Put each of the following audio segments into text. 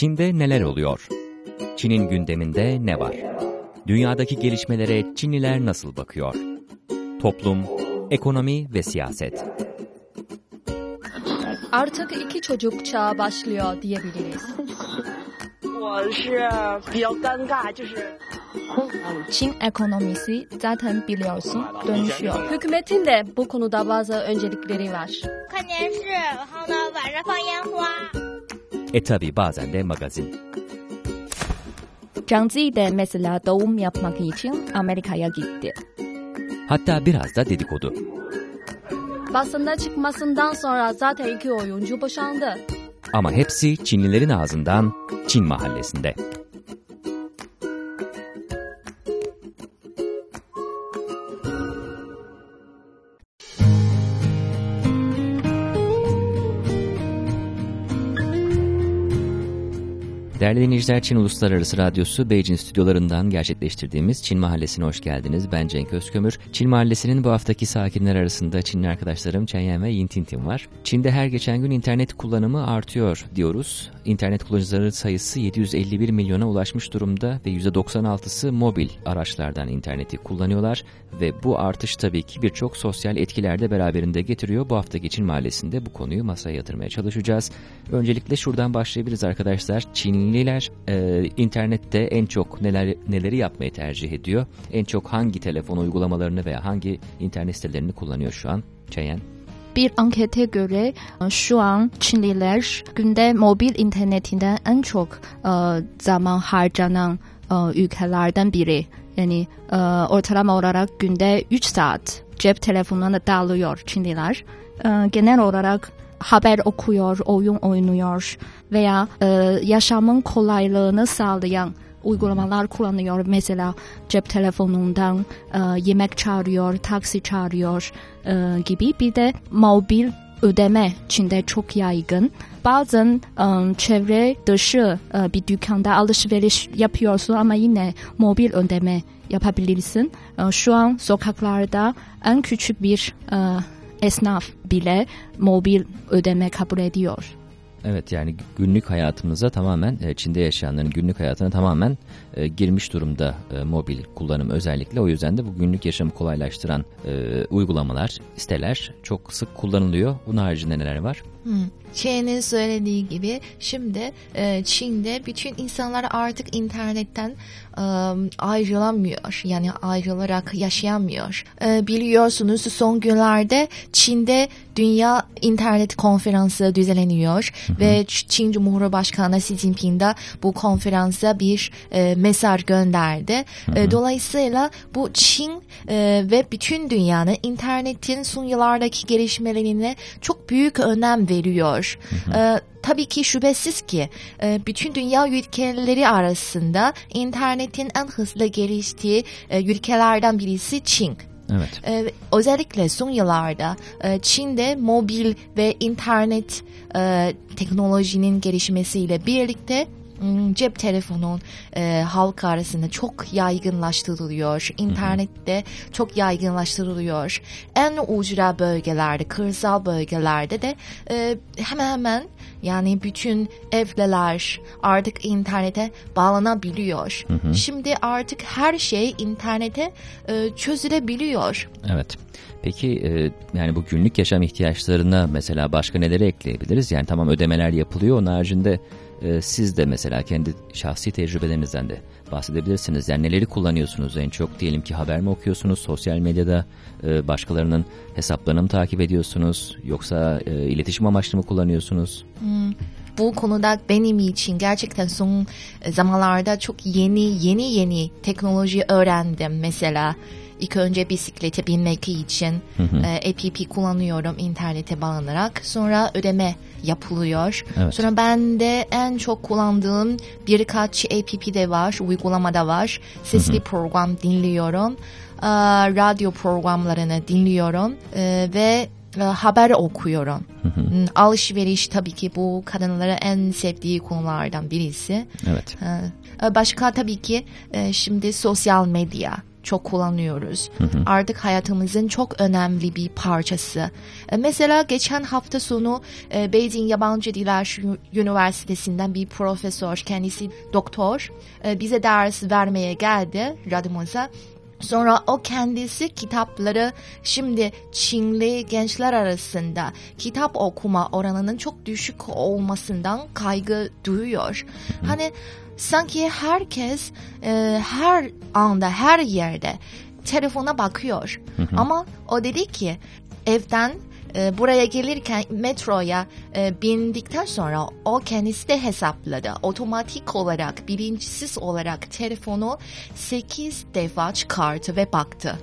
Çin'de neler oluyor? Çin'in gündeminde ne var? Dünyadaki gelişmelere Çinliler nasıl bakıyor? Toplum, ekonomi ve siyaset. Artık iki çocuk çağı başlıyor diyebiliriz. Çin ekonomisi zaten biliyorsun dönüşüyor. Hükümetin de bu konuda bazı öncelikleri var. E tabi bazen de magazin. Zhang Zi de mesela doğum yapmak için Amerika'ya gitti. Hatta biraz da dedikodu. Basında çıkmasından sonra zaten iki oyuncu boşandı. Ama hepsi Çinlilerin ağzından Çin mahallesinde. Değerli dinleyiciler, Çin Uluslararası Radyosu Beijing stüdyolarından gerçekleştirdiğimiz Çin Mahallesi'ne hoş geldiniz. Ben Cenk Özkömür. Çin Mahallesi'nin bu haftaki sakinler arasında Çinli arkadaşlarım Chen ve Yin Tintin var. Çin'de her geçen gün internet kullanımı artıyor diyoruz. İnternet kullanıcıları sayısı 751 milyona ulaşmış durumda ve %96'sı mobil araçlardan interneti kullanıyorlar. Ve bu artış tabii ki birçok sosyal etkiler de beraberinde getiriyor. Bu haftaki Çin Mahallesi'nde bu konuyu masaya yatırmaya çalışacağız. Öncelikle şuradan başlayabiliriz arkadaşlar. Çinliler e, internette en çok neler neleri yapmayı tercih ediyor? En çok hangi telefon uygulamalarını veya hangi internet sitelerini kullanıyor şu an? Çayen. Bir ankete göre e, şu an Çinliler günde mobil internetinden en çok e, zaman harcanan e, ülkelerden biri. Yani e, ortalama olarak günde 3 saat cep telefonuna dalıyor Çinliler. E, genel olarak haber okuyor, oyun oynuyor veya e, yaşamın kolaylığını sağlayan uygulamalar kullanıyor. Mesela cep telefonundan e, yemek çağırıyor, taksi çağırıyor e, gibi. Bir de mobil ödeme Çin'de çok yaygın. Bazen e, çevre dışı e, bir dükkanda alışveriş yapıyorsun ama yine mobil ödeme yapabilirsin. E, şu an sokaklarda en küçük bir e, esnaf bile mobil ödeme kabul ediyor. Evet yani günlük hayatımıza tamamen e, Çin'de yaşayanların günlük hayatına tamamen e, girmiş durumda e, mobil kullanım özellikle. O yüzden de bu günlük yaşamı kolaylaştıran e, uygulamalar, siteler çok sık kullanılıyor. Bunun haricinde neler var? Hmm. Çin'in söylediği gibi şimdi e, Çin'de bütün insanlar artık internetten e, ayrılamıyor. Yani ayrılarak yaşayamıyor. E, biliyorsunuz son günlerde Çin'de Dünya İnternet Konferansı düzenleniyor ve Çin Cumhurbaşkanı Xi Jinping de bu konferansa bir e, mesaj gönderdi. E, dolayısıyla bu Çin e, ve bütün dünyanın internetin son yıllardaki gelişmelerine çok büyük önem veriyor. E, tabii ki şüphesiz ki e, bütün dünya ülkeleri arasında internetin en hızlı geliştiği e, ülkelerden birisi Çin. Evet. Ee, özellikle son yıllarda e, Çin'de mobil ve internet e, teknolojinin gelişmesiyle birlikte cep telefonun e, halk arasında çok yaygınlaştırılıyor. İnternette çok yaygınlaştırılıyor. En ucra bölgelerde, kırsal bölgelerde de e, hemen hemen yani bütün evler artık internete bağlanabiliyor. Şimdi artık her şey internete e, çözülebiliyor. Evet. Peki e, yani bu günlük yaşam ihtiyaçlarına mesela başka neleri ekleyebiliriz? Yani tamam ödemeler yapılıyor. Onun haricinde e, siz de mesela kendi şahsi tecrübelerinizden de bahsedebilirsiniz. Yani neleri kullanıyorsunuz en çok? Diyelim ki haber mi okuyorsunuz? Sosyal medyada e, başkalarının hesaplarını mı takip ediyorsunuz? Yoksa e, iletişim amaçlı mı kullanıyorsunuz? Bu konuda benim için gerçekten son zamanlarda çok yeni yeni yeni teknoloji öğrendim mesela. İlk önce bisiklete binmek için e, app kullanıyorum internete bağlanarak. Sonra ödeme yapılıyor. Evet. Sonra ben de en çok kullandığım birkaç app de var, uygulama da var. Sesli program dinliyorum. E, radyo programlarını dinliyorum e, ve e, haber okuyorum. Hmm, Alışveriş tabii ki bu kadınların en sevdiği konulardan birisi. Evet. E, Başka tabii ki e, şimdi sosyal medya. çok kullanıyoruz. Artık hayatımızın çok önemli bir parçası. E, mesela geçen hafta sonu Beijing Yabancı Diller Üniversitesi'nden bir profesör, kendisi doktor, bize ders vermeye geldi radyomuza. Sonra o kendisi kitapları şimdi Çinli gençler arasında kitap okuma oranının çok düşük olmasından kaygı duyuyor. Hani sanki herkes e, her anda her yerde telefona bakıyor. Ama o dedi ki evden e, buraya gelirken metroya e, bindikten sonra o kendisi de hesapladı. Otomatik olarak bilinçsiz olarak telefonu 8 defa çıkarttı ve baktı.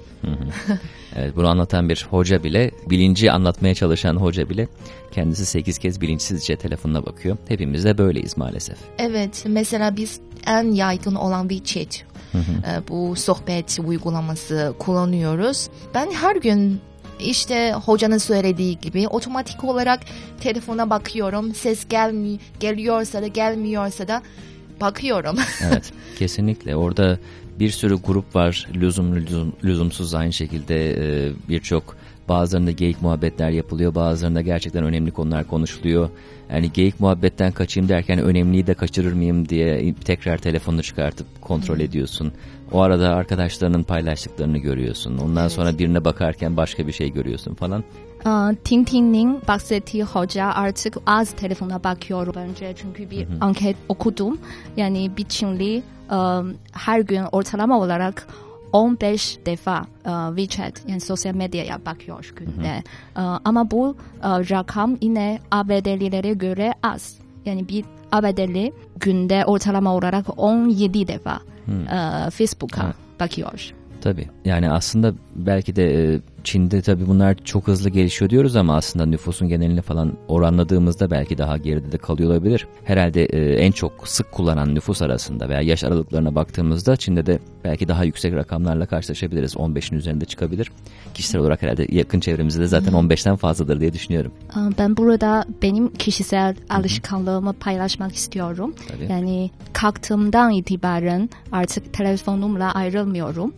Evet, bunu anlatan bir hoca bile, bilinci anlatmaya çalışan hoca bile kendisi 8 kez bilinçsizce telefonuna bakıyor. Hepimiz de böyleyiz maalesef. Evet, mesela biz en yaygın olan WeChat, e, bu sohbet uygulaması kullanıyoruz. Ben her gün işte hocanın söylediği gibi otomatik olarak telefona bakıyorum. Ses gelmi geliyorsa da gelmiyorsa da bakıyorum. Evet, kesinlikle. Orada bir sürü grup var, lüzumlu lüzum, lüzumsuz aynı şekilde e, birçok bazılarında geyik muhabbetler yapılıyor, bazılarında gerçekten önemli konular konuşuluyor. Yani geyik muhabbetten kaçayım derken önemliyi de kaçırır mıyım diye tekrar telefonunu çıkartıp kontrol ediyorsun. O arada arkadaşlarının paylaştıklarını görüyorsun. Ondan Evet. sonra birine bakarken başka bir şey görüyorsun falan. Aa, Tintin'in bahsettiği hoca artık az telefona bakıyor bence çünkü bir anket okudum. Yani bir Çinli her gün ortalama olarak 15 defa e, WeChat yani sosyal medyaya bakıyor günde. E, ama bu e, rakam yine ABD'lilere göre az. Yani bir ABD'li günde ortalama olarak 17 defa e, Facebook'a Evet. bakıyor. Tabii yani aslında belki de e, Çin'de tabii bunlar çok hızlı gelişiyor diyoruz ama aslında nüfusun genelini falan oranladığımızda belki daha geride de kalıyor olabilir. Herhalde e, en çok sık kullanan nüfus arasında veya yaş aralıklarına baktığımızda Çin'de de belki daha yüksek rakamlarla karşılaşabiliriz. 15'in üzerinde çıkabilir. Kişisel olarak herhalde yakın çevremizde de zaten 15'ten fazladır diye düşünüyorum. Ben burada benim kişisel alışkanlığımı paylaşmak istiyorum. Tabii. Yani kalktığımdan itibaren artık telefonumla ayrılmıyorum.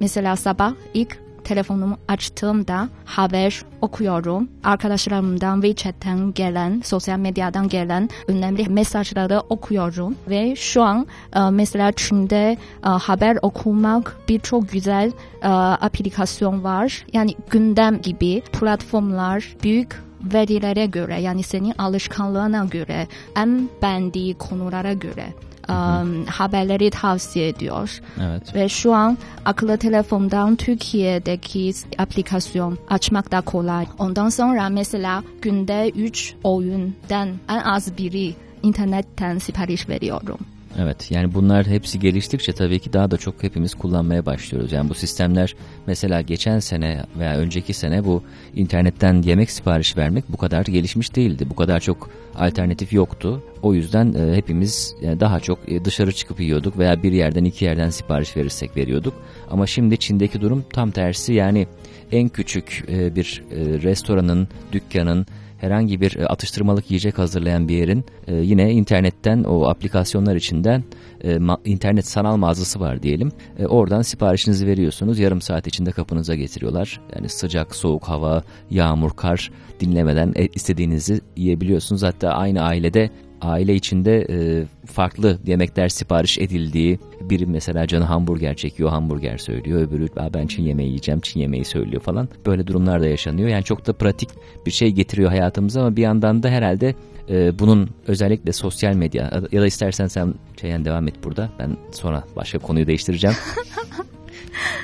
Mesela sabah ilk telefonumu açtığımda haber okuyorum. Arkadaşlarımdan WeChat'ten gelen, sosyal medyadan gelen önemli mesajları okuyorum. Ve şu an e, mesela Çin'de e, haber okumak birçok güzel e, aplikasyon var. Yani gündem gibi platformlar büyük verilere göre yani senin alışkanlığına göre en beğendiği konulara göre um, haberleri tavsiye ediyor. Evet. Ve şu an akıllı telefondan Türkiye'deki aplikasyon açmak da kolay. Ondan sonra mesela günde 3 oyundan en az biri internetten sipariş veriyorum. Evet yani bunlar hepsi geliştikçe tabii ki daha da çok hepimiz kullanmaya başlıyoruz. Yani bu sistemler mesela geçen sene veya önceki sene bu internetten yemek sipariş vermek bu kadar gelişmiş değildi. Bu kadar çok alternatif yoktu. O yüzden e, hepimiz yani daha çok e, dışarı çıkıp yiyorduk veya bir yerden iki yerden sipariş verirsek veriyorduk. Ama şimdi Çin'deki durum tam tersi yani en küçük e, bir e, restoranın, dükkanın herhangi bir e, atıştırmalık yiyecek hazırlayan bir yerin e, yine internetten o aplikasyonlar içinden e, internet sanal mağazası var diyelim. Oradan siparişinizi veriyorsunuz. Yarım saat içinde kapınıza getiriyorlar. Yani sıcak, soğuk hava, yağmur, kar dinlemeden istediğinizi yiyebiliyorsunuz. Hatta aynı ailede aile içinde e, farklı yemekler sipariş edildiği biri mesela canı hamburger çekiyor hamburger söylüyor öbürü "Aa, ben Çin yemeği yiyeceğim Çin yemeği söylüyor falan. Böyle durumlar da yaşanıyor. Yani çok da pratik bir şey getiriyor hayatımıza ama bir yandan da herhalde e, bunun özellikle sosyal medya ya da istersen sen Çeyen devam et burada. Ben sonra başka konuyu değiştireceğim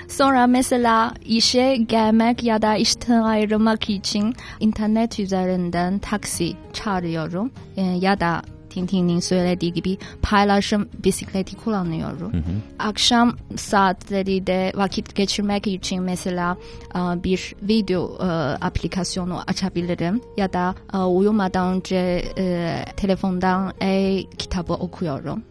Sonra mesela işe gelmek ya da işten ayrılmak için internet üzerinden taksi çağırıyorum. Ee, ya da Tintin'in söylediği gibi paylaşım bisikleti kullanıyorum. Akşam saatleri de vakit geçirmek için mesela e, bir video e, aplikasyonu açabilirim. Ya da e, uyumadan önce telefondan e-kitabı okuyorum.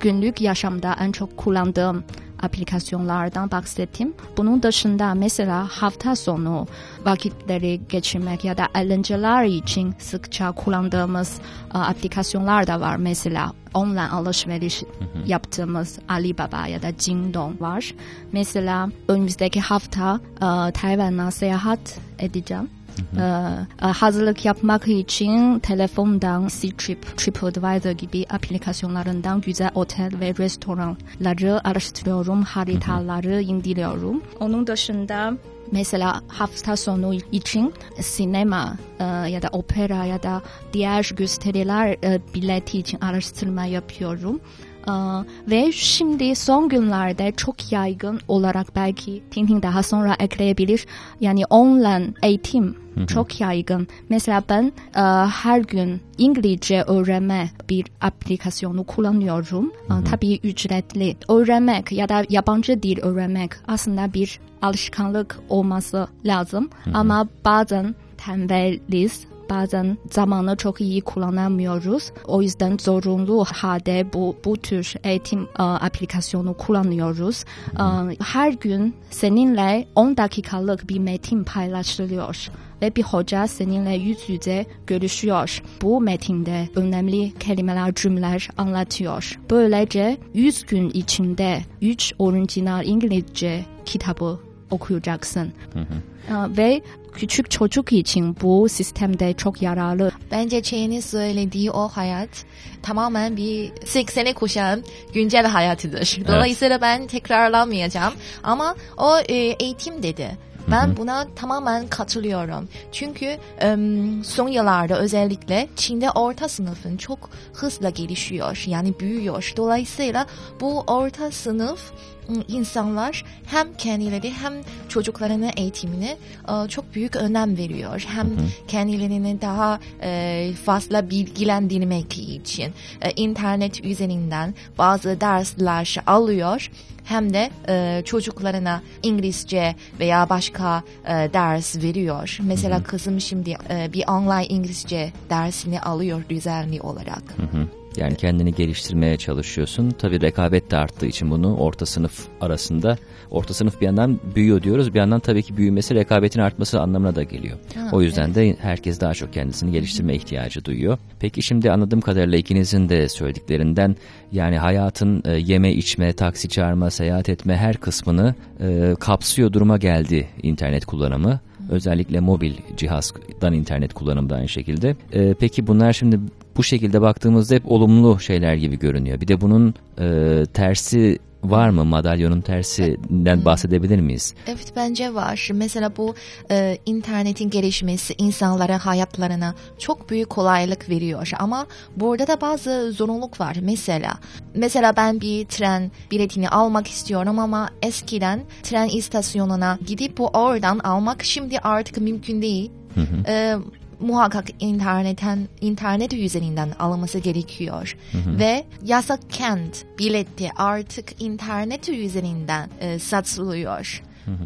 Günlük yaşamda en çok kullandığım aplikasyonlardan bahsettim. Bunun dışında mesela hafta sonu vakitleri geçirmek ya da eğlenceler için sıkça kullandığımız e, aplikasyonlar da var. Mesela online alışveriş yaptığımız Alibaba ya da Jingdong var. Mesela önümüzdeki hafta e, Tayvan'a seyahat edeceğim. Ee, hazırlık yapmak için telefondan Ctrip, TripAdvisor gibi aplikasyonlarından güzel otel ve restoranları araştırıyorum, haritaları indiriyorum. Onun dışında mesela hafta sonu için sinema e, ya da opera ya da diğer gösteriler e, bileti için araştırma yapıyorum. Ve şimdi son günlerde çok yaygın olarak belki Tintin daha sonra ekleyebilir. Yani online eğitim çok yaygın. Mesela ben her gün İngilizce öğrenme bir aplikasyonu kullanıyorum. E, tabii ücretli. Öğrenmek ya da yabancı dil öğrenmek aslında bir alışkanlık olması lazım. Ama bazen tembeliz bazen zamanı çok iyi kullanamıyoruz. O yüzden zorunlu halde bu, bu tür eğitim e, aplikasyonu kullanıyoruz. E, her gün seninle 10 dakikalık bir metin paylaşılıyor ve bir hoca seninle yüz yüze görüşüyor. Bu metinde önemli kelimeler, cümleler anlatıyor. Böylece 100 gün içinde 3 orijinal İngilizce kitabı okuyacaksın. Ee, Ve küçük çocuk için bu sistemde çok yararlı. Bence Çey'nin söylediği o hayat tamamen bir 80'e koşan güncel hayatıdır. Dolayısıyla ben tekrarlamayacağım. Ama o e, eğitim dedi. Ben buna tamamen katılıyorum. Çünkü son yıllarda özellikle Çin'de orta sınıfın çok hızla gelişiyor. Yani büyüyor. Dolayısıyla bu orta sınıf insanlar hem kendileri hem çocuklarının eğitimine e, çok büyük önem veriyor. Hem kendilerini daha fazla bilgilendirmek için internet üzerinden bazı dersler alıyor hem de e, çocuklarına İngilizce veya başka e, ders veriyor. Mesela kızım şimdi e, bir online İngilizce dersini alıyor düzenli olarak. Hı. Yani kendini geliştirmeye çalışıyorsun. Tabii rekabet de arttığı için bunu orta sınıf arasında orta sınıf bir yandan büyüyor diyoruz. Bir yandan tabii ki büyümesi rekabetin artması anlamına da geliyor. Ha, o yüzden de herkes daha çok kendisini geliştirme ihtiyacı duyuyor. Peki şimdi anladığım kadarıyla ikinizin de söylediklerinden yani hayatın e, yeme içme, taksi çağırma, seyahat etme her kısmını e, kapsıyor duruma geldi internet kullanımı. Özellikle mobil cihazdan internet kullanımı da aynı şekilde. E, peki bunlar şimdi bu şekilde baktığımızda hep olumlu şeyler gibi görünüyor. Bir de bunun e, tersi var mı? Madalyonun tersinden bahsedebilir miyiz? Evet bence var. Mesela bu e, internetin gelişmesi insanlara hayatlarına çok büyük kolaylık veriyor. Ama burada da bazı zorunluluk var. Mesela mesela ben bir tren biletini almak istiyorum ama eskiden tren istasyonuna gidip bu oradan almak şimdi artık mümkün değil. E, muhakkak internetten internet üzerinden alınması gerekiyor ve yasak kent bileti artık internet üzerinden e, satılıyor.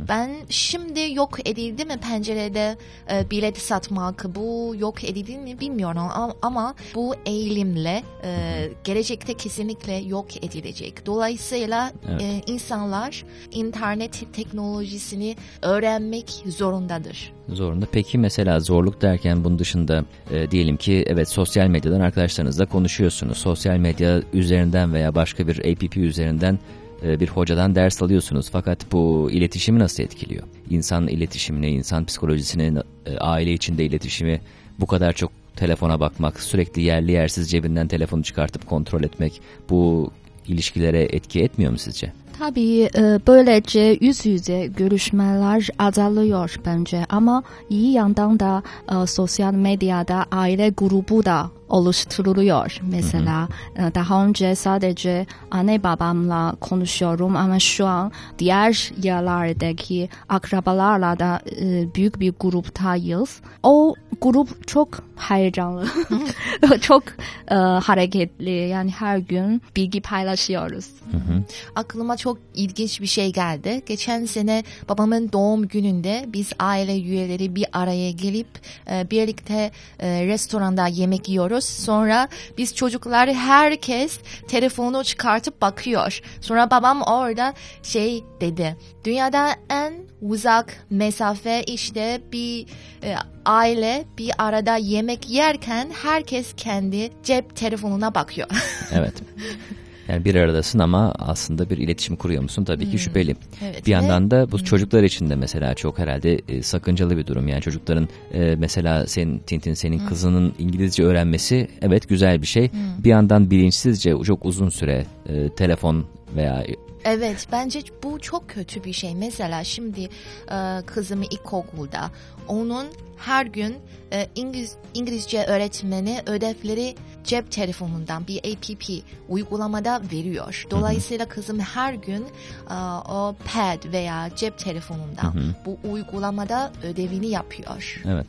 Ben şimdi yok edildi mi pencerede e, bilet satmak bu yok edildi mi bilmiyorum ama, ama bu eğilimle e, gelecekte kesinlikle yok edilecek. Dolayısıyla Evet. e, insanlar internet teknolojisini öğrenmek zorundadır. Zorunda. Peki mesela zorluk derken bunun dışında e, diyelim ki evet sosyal medyadan arkadaşlarınızla konuşuyorsunuz. Sosyal medya üzerinden veya başka bir app üzerinden bir hocadan ders alıyorsunuz. Fakat bu iletişimi nasıl etkiliyor? İnsan iletişimini, insan psikolojisini, e, aile içinde iletişimi bu kadar çok telefona bakmak, sürekli yerli yersiz cebinden telefonu çıkartıp kontrol etmek bu ilişkilere etki etmiyor mu sizce? Tabii e, böylece yüz yüze görüşmeler azalıyor bence ama iyi yandan da e, sosyal medyada aile grubu da oluşturuluyor. Mesela e, daha önce sadece anne babamla konuşuyorum ama şu an diğer yerlerdeki akrabalarla da e, büyük bir gruptayız. O grup çok heyecanlı, çok e, hareketli yani her gün bilgi paylaşıyoruz. Aklıma çok ilginç bir şey geldi. Geçen sene babamın doğum gününde biz aile üyeleri bir araya gelip e, birlikte e, restoranda yemek yiyoruz. Sonra biz çocuklar herkes telefonu çıkartıp bakıyor. Sonra babam orada şey dedi. Dünyada en uzak mesafe işte bir e, aile bir arada yemek yerken herkes kendi cep telefonuna bakıyor. Evet. Yani bir aradasın ama aslında bir iletişim kuruyor musun? Tabii ki şüpheli. Evet, bir yandan da bu çocuklar için de mesela çok herhalde e, sakıncalı bir durum. Yani çocukların e, mesela senin Tintin senin kızının İngilizce öğrenmesi evet güzel bir şey. Bir yandan bilinçsizce çok uzun süre e, telefon veya Evet bence bu çok kötü bir şey. Mesela şimdi e, kızım ilkokulda onun her gün e, İngiliz, İngilizce öğretmeni ödevleri cep telefonundan bir app uygulamada veriyor. Dolayısıyla kızım her gün e, o pad veya cep telefonundan bu uygulamada ödevini yapıyor. evet.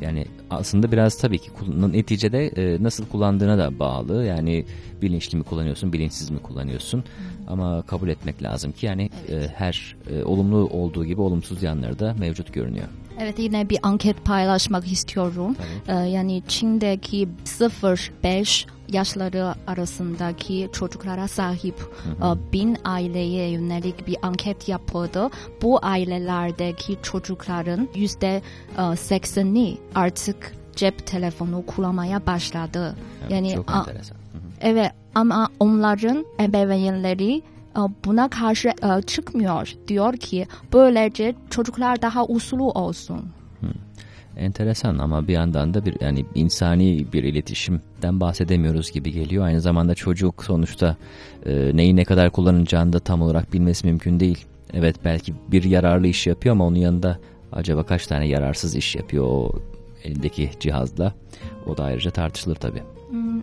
Yani aslında biraz tabii ki neticede e, nasıl kullandığına da bağlı. Yani bilinçli mi kullanıyorsun, bilinçsiz mi kullanıyorsun? Ama kabul etmek lazım ki yani e, her e, olumlu olduğu gibi olumsuz yanları da mevcut görünüyor. Evet yine bir anket paylaşmak istiyorum. Ee, yani Çin'deki 0-5 yaşları arasındaki çocuklara sahip e, bin aileye yönelik bir anket yapıldı. Bu ailelerdeki çocukların yüzde e, sekseni artık cep telefonu kullanmaya başladı. Evet, yani çok enteresan. Hı hı. Evet ama onların ebeveynleri buna karşı çıkmıyor. Diyor ki böylece çocuklar daha uslu olsun. Enteresan ama bir yandan da bir yani insani bir iletişimden bahsedemiyoruz gibi geliyor. Aynı zamanda çocuk sonuçta e, neyi ne kadar kullanacağını da tam olarak bilmesi mümkün değil. Evet belki bir yararlı iş yapıyor ama onun yanında acaba kaç tane yararsız iş yapıyor o elindeki cihazla. O da ayrıca tartışılır tabii.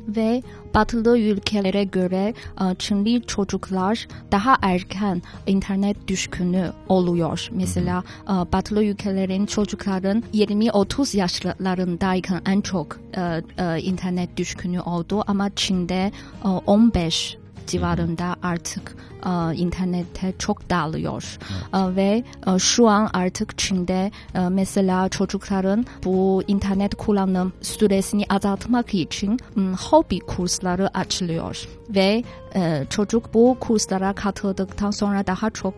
Ve batılı ülkelere göre e, Çinli çocuklar daha erken internet düşkünü oluyor. Mesela e, batılı ülkelerin çocukların 20-30 yaşlarındayken en çok e, internet düşkünü oldu ama Çin'de e, 15 civarında artık e, internete çok dalıyor E, ve e, şu an artık Çin'de e, mesela çocukların bu internet kullanım süresini azaltmak için m, hobi kursları açılıyor. Ve e, çocuk bu kurslara katıldıktan sonra daha çok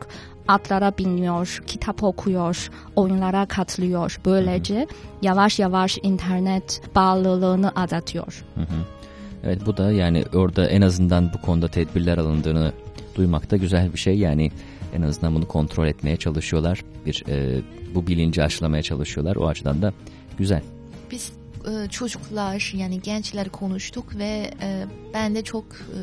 atlara biniyor, kitap okuyor, oyunlara katılıyor. Böylece yavaş yavaş internet bağlılığını azaltıyor. Evet bu da yani orada en azından bu konuda tedbirler alındığını duymak da güzel bir şey. Yani en azından bunu kontrol etmeye çalışıyorlar. Bir e, bu bilinci aşılamaya çalışıyorlar. O açıdan da güzel. Biz çocuklar yani gençler konuştuk ve e, bende çok e,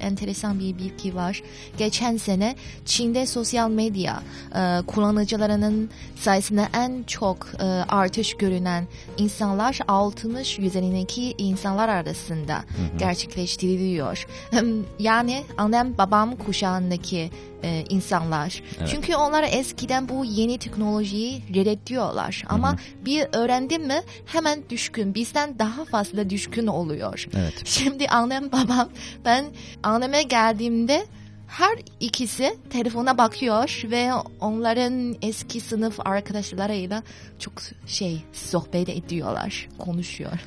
enteresan bir bilgi var. Geçen sene Çin'de sosyal medya e, kullanıcılarının sayısında en çok e, artış görünen insanlar 60 üzerindeki insanlar arasında gerçekleştiriliyor. Hem Yani annem babam kuşağındaki e, insanlar. Evet. Çünkü onlar eskiden bu yeni teknolojiyi reddediyorlar. Ama bir öğrendim mi hemen düşkün, bizden daha fazla düşkün oluyor. Evet. Şimdi annem babam ben anneme geldiğimde her ikisi telefona bakıyor ve onların eski sınıf arkadaşlarıyla çok şey sohbet ediyorlar, konuşuyor.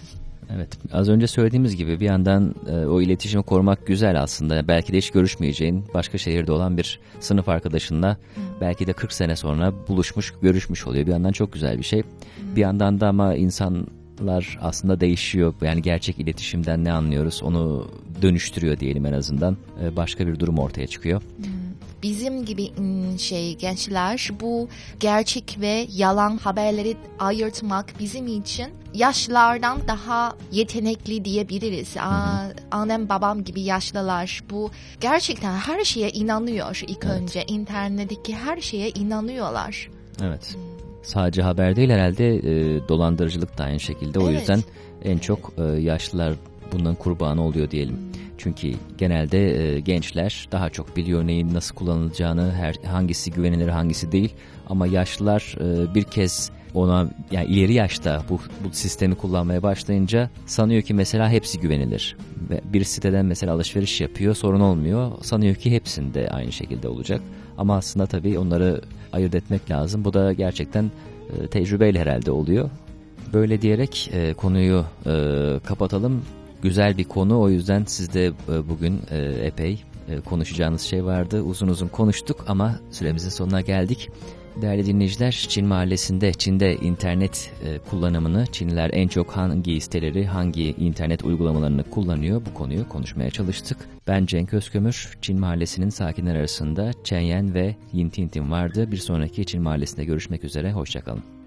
Evet. Az önce söylediğimiz gibi bir yandan e, o iletişimi korumak güzel aslında. Belki de hiç görüşmeyeceğin başka şehirde olan bir sınıf arkadaşınla belki de 40 sene sonra buluşmuş, görüşmüş oluyor. Bir yandan çok güzel bir şey. Bir yandan da ama insanlar aslında değişiyor. Yani gerçek iletişimden ne anlıyoruz onu dönüştürüyor diyelim en azından. E, başka bir durum ortaya çıkıyor. Bizim gibi ım, şey gençler bu gerçek ve yalan haberleri ayırtmak bizim için yaşlılardan daha yetenekli diyebiliriz. Aa, annem babam gibi yaşlılar bu gerçekten her şeye inanıyor ilk Evet. önce internetteki her şeye inanıyorlar. Evet. Sadece haber değil herhalde e, dolandırıcılık da aynı şekilde. O Evet. yüzden en çok e, yaşlılar bundan kurbanı oluyor diyelim. Çünkü genelde e, gençler daha çok biliyor neyin nasıl kullanılacağını, her hangisi güvenilir hangisi değil. Ama yaşlılar e, bir kez ona yani ileri yaşta bu, bu sistemi kullanmaya başlayınca sanıyor ki mesela hepsi güvenilir. Ve bir siteden mesela alışveriş yapıyor sorun olmuyor. Sanıyor ki hepsinde aynı şekilde olacak. Ama aslında tabii onları ayırt etmek lazım. Bu da gerçekten e, tecrübeyle herhalde oluyor. Böyle diyerek e, konuyu e, kapatalım. Güzel bir konu o yüzden siz de e, bugün e, epey e, konuşacağınız şey vardı. Uzun uzun konuştuk ama süremizin sonuna geldik. Değerli dinleyiciler, Çin mahallesinde, Çin'de internet kullanımını, Çinliler en çok hangi siteleri, hangi internet uygulamalarını kullanıyor bu konuyu konuşmaya çalıştık. Ben Cenk Özkömür, Çin mahallesinin sakinler arasında Chen Yan ve Yin Tintin vardı. Bir sonraki Çin mahallesinde görüşmek üzere, hoşçakalın.